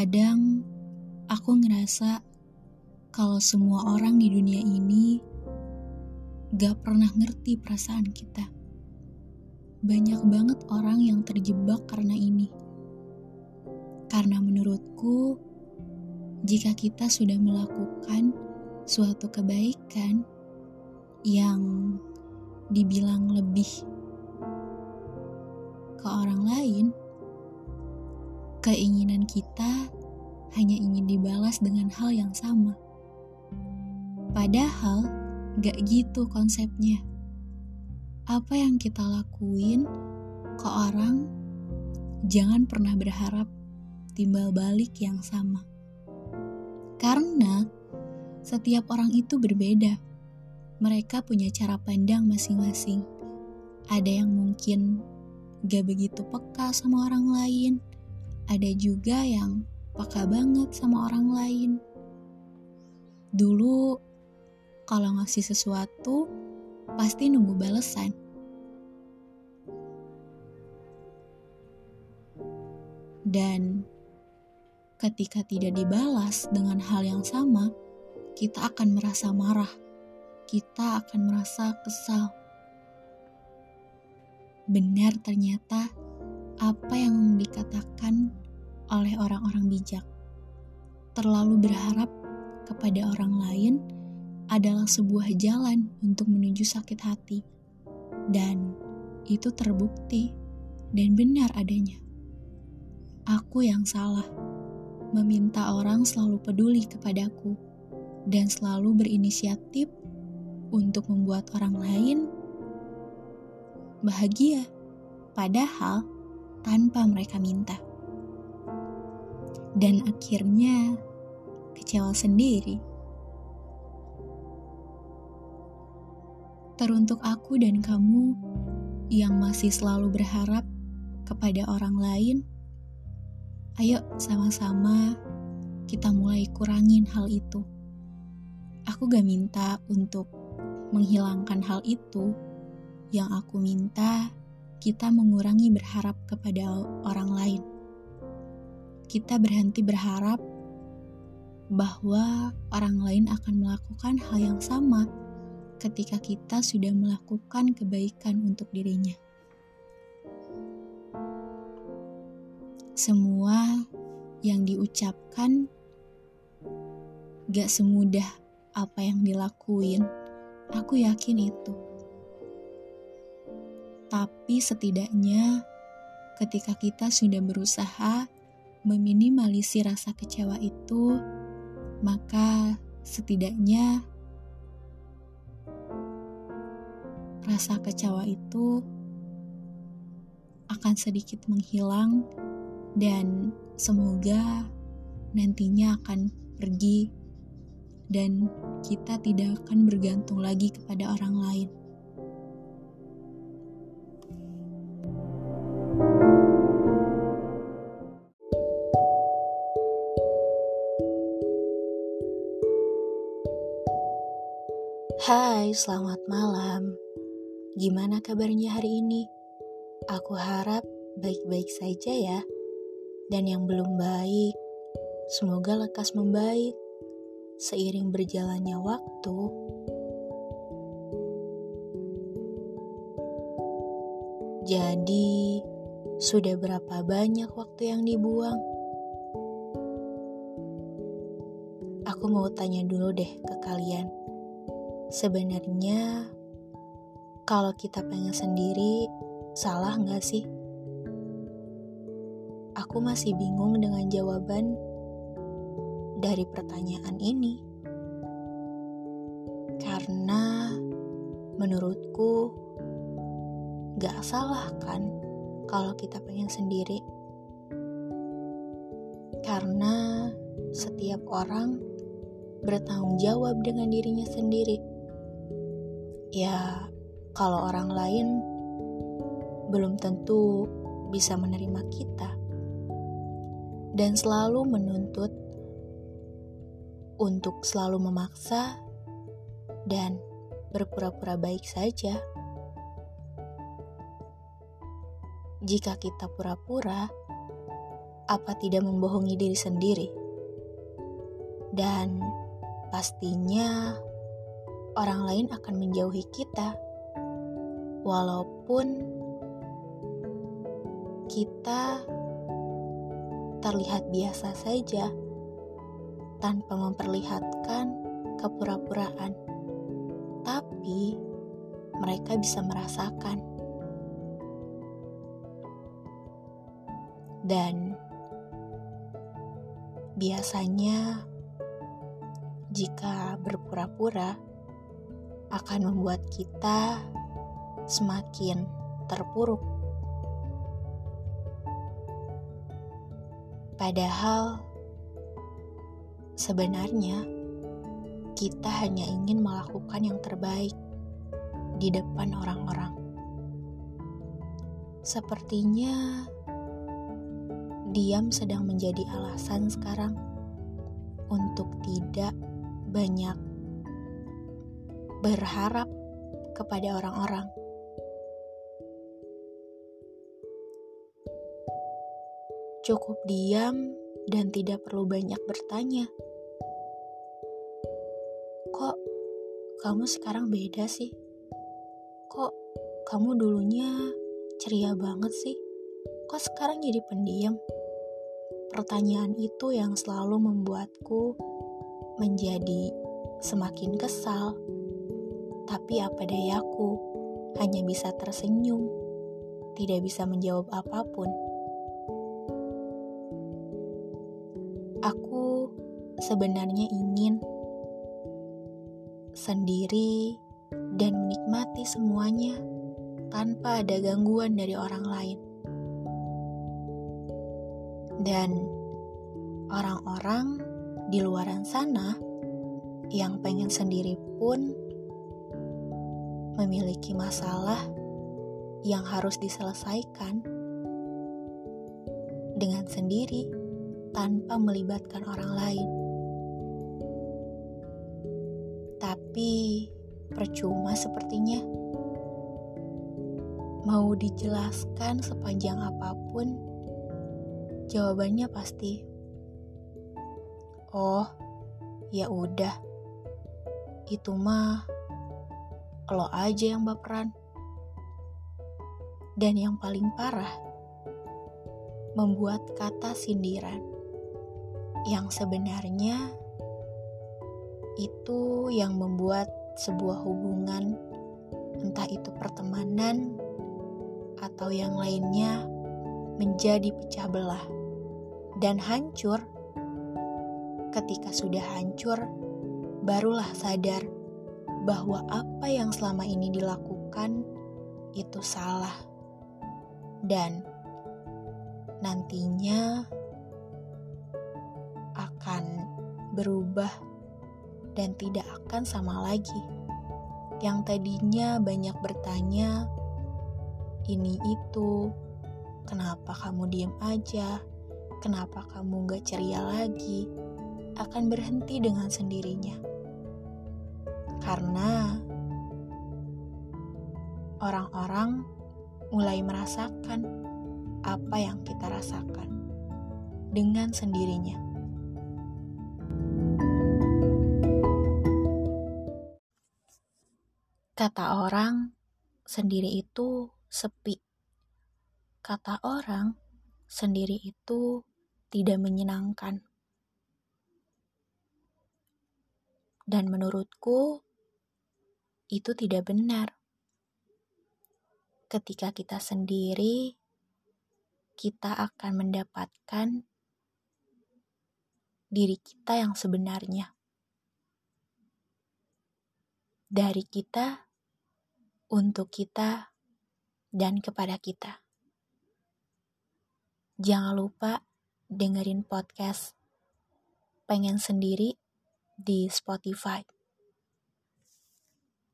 Kadang aku ngerasa kalau semua orang di dunia ini gak pernah ngerti perasaan kita. Banyak banget orang yang terjebak karena ini. Karena menurutku, jika kita sudah melakukan suatu kebaikan yang dibilang lebih ke orang lain, keinginan kita hanya ingin dibalas dengan hal yang sama. Padahal gak gitu konsepnya. Apa yang kita lakuin ke orang, jangan pernah berharap timbal balik yang sama. Karena setiap orang itu berbeda. Mereka punya cara pandang masing-masing. Ada yang mungkin gak begitu peka sama orang lain, ada juga yang peka banget sama orang lain. Dulu, kalau ngasih sesuatu, pasti nunggu balesan. Dan ketika tidak dibalas dengan hal yang sama, kita akan merasa marah. Kita akan merasa kesal benar ternyata apa yang dikatakan oleh orang-orang bijak. Terlalu berharap kepada orang lain adalah sebuah jalan untuk menuju sakit hati. Dan itu terbukti dan benar adanya. Aku yang salah, meminta orang selalu peduli kepadaku dan selalu berinisiatif untuk membuat orang lain bahagia, padahal tanpa mereka minta. Dan akhirnya kecewa sendiri. Teruntuk aku dan kamu yang masih selalu berharap kepada orang lain, ayo sama-sama kita mulai kurangin hal itu. Aku gak minta untuk menghilangkan hal itu yang aku minta, kita mengurangi berharap kepada orang lain. Kita berhenti berharap bahwa orang lain akan melakukan hal yang sama ketika kita sudah melakukan kebaikan untuk dirinya. Semua yang diucapkan gak semudah apa yang dilakuin. Aku yakin itu. Tapi setidaknya ketika kita sudah berusaha meminimalisir rasa kecewa itu, maka setidaknya rasa kecewa itu akan sedikit menghilang dan semoga nantinya akan pergi dan kita tidak akan bergantung lagi kepada orang lain. Hai, selamat malam. Gimana kabarnya hari ini? Aku harap baik-baik saja ya. Dan yang belum baik, semoga lekas membaik seiring berjalannya waktu. Jadi, sudah berapa banyak waktu yang dibuang? Aku mau tanya dulu deh ke kalian Sebenarnya, kalau kita pengen sendiri, salah nggak sih? Aku masih bingung dengan jawaban dari pertanyaan ini. Karena menurutku gak salah kan kalau kita pengen sendiri. Karena setiap orang bertanggung jawab dengan dirinya sendiri ya kalau orang lain belum tentu bisa menerima kita dan selalu menuntut untuk selalu memaksa dan berpura-pura baik saja. Jika kita pura-pura, apa tidak membohongi diri sendiri. Dan pastinya orang lain akan menjauhi kita, walaupun kita terlihat biasa saja tanpa memperlihatkan kepura-puraan, tapi mereka bisa merasakan. Dan biasanya, jika berpura-pura akan membuat kita semakin terpuruk. Padahal, sebenarnya kita hanya ingin melakukan yang terbaik di depan orang-orang. Sepertinya diam sedang menjadi alasan sekarang untuk tidak banyak berharap kepada orang-orang. Cukup diam dan tidak perlu banyak bertanya. Kok kamu sekarang beda sih? Kok kamu dulunya ceria banget sih? Kok sekarang jadi pendiam? Pertanyaan itu yang selalu membuatku menjadi semakin kesal. Tapi apa dayaku, hanya bisa tersenyum, tidak bisa menjawab apa pun. Aku sebenarnya ingin sendiri dan menikmati semuanya tanpa ada gangguan dari orang lain. Dan orang-orang di luaran sana yang pengen sendiri pun memiliki masalah yang harus diselesaikan dengan sendiri tanpa melibatkan orang lain. Tapi percuma sepertinya. Mau dijelaskan sepanjang apa pun, jawabannya pasti Oh, ya udah. Itu mah lo aja yang baperan. Dan yang paling parah, membuat kata sindiran yang sebenarnya itu yang membuat sebuah hubungan, entah itu pertemanan atau yang lainnya, menjadi pecah belah dan hancur. Ketika sudah hancur, barulah sadar bahwa apa yang selama ini dilakukan itu salah, dan nantinya akan berubah dan tidak akan sama lagi. Yang tadinya banyak bertanya, ini itu, kenapa kamu diam aja, kenapa kamu gak ceria lagi, akan berhenti dengan sendirinya. Karena orang-orang mulai merasakan apa yang kita rasakan dengan sendirinya. Kata orang, sendiri itu sepi. Kata orang, sendiri itu tidak menyenangkan. Dan menurutku, itu tidak benar. Ketika kita sendiri, kita akan mendapatkan diri kita yang sebenarnya. Dari kita untuk kita dan kepada kita. Jangan lupa dengerin podcast Pengen Sendiri di Spotify.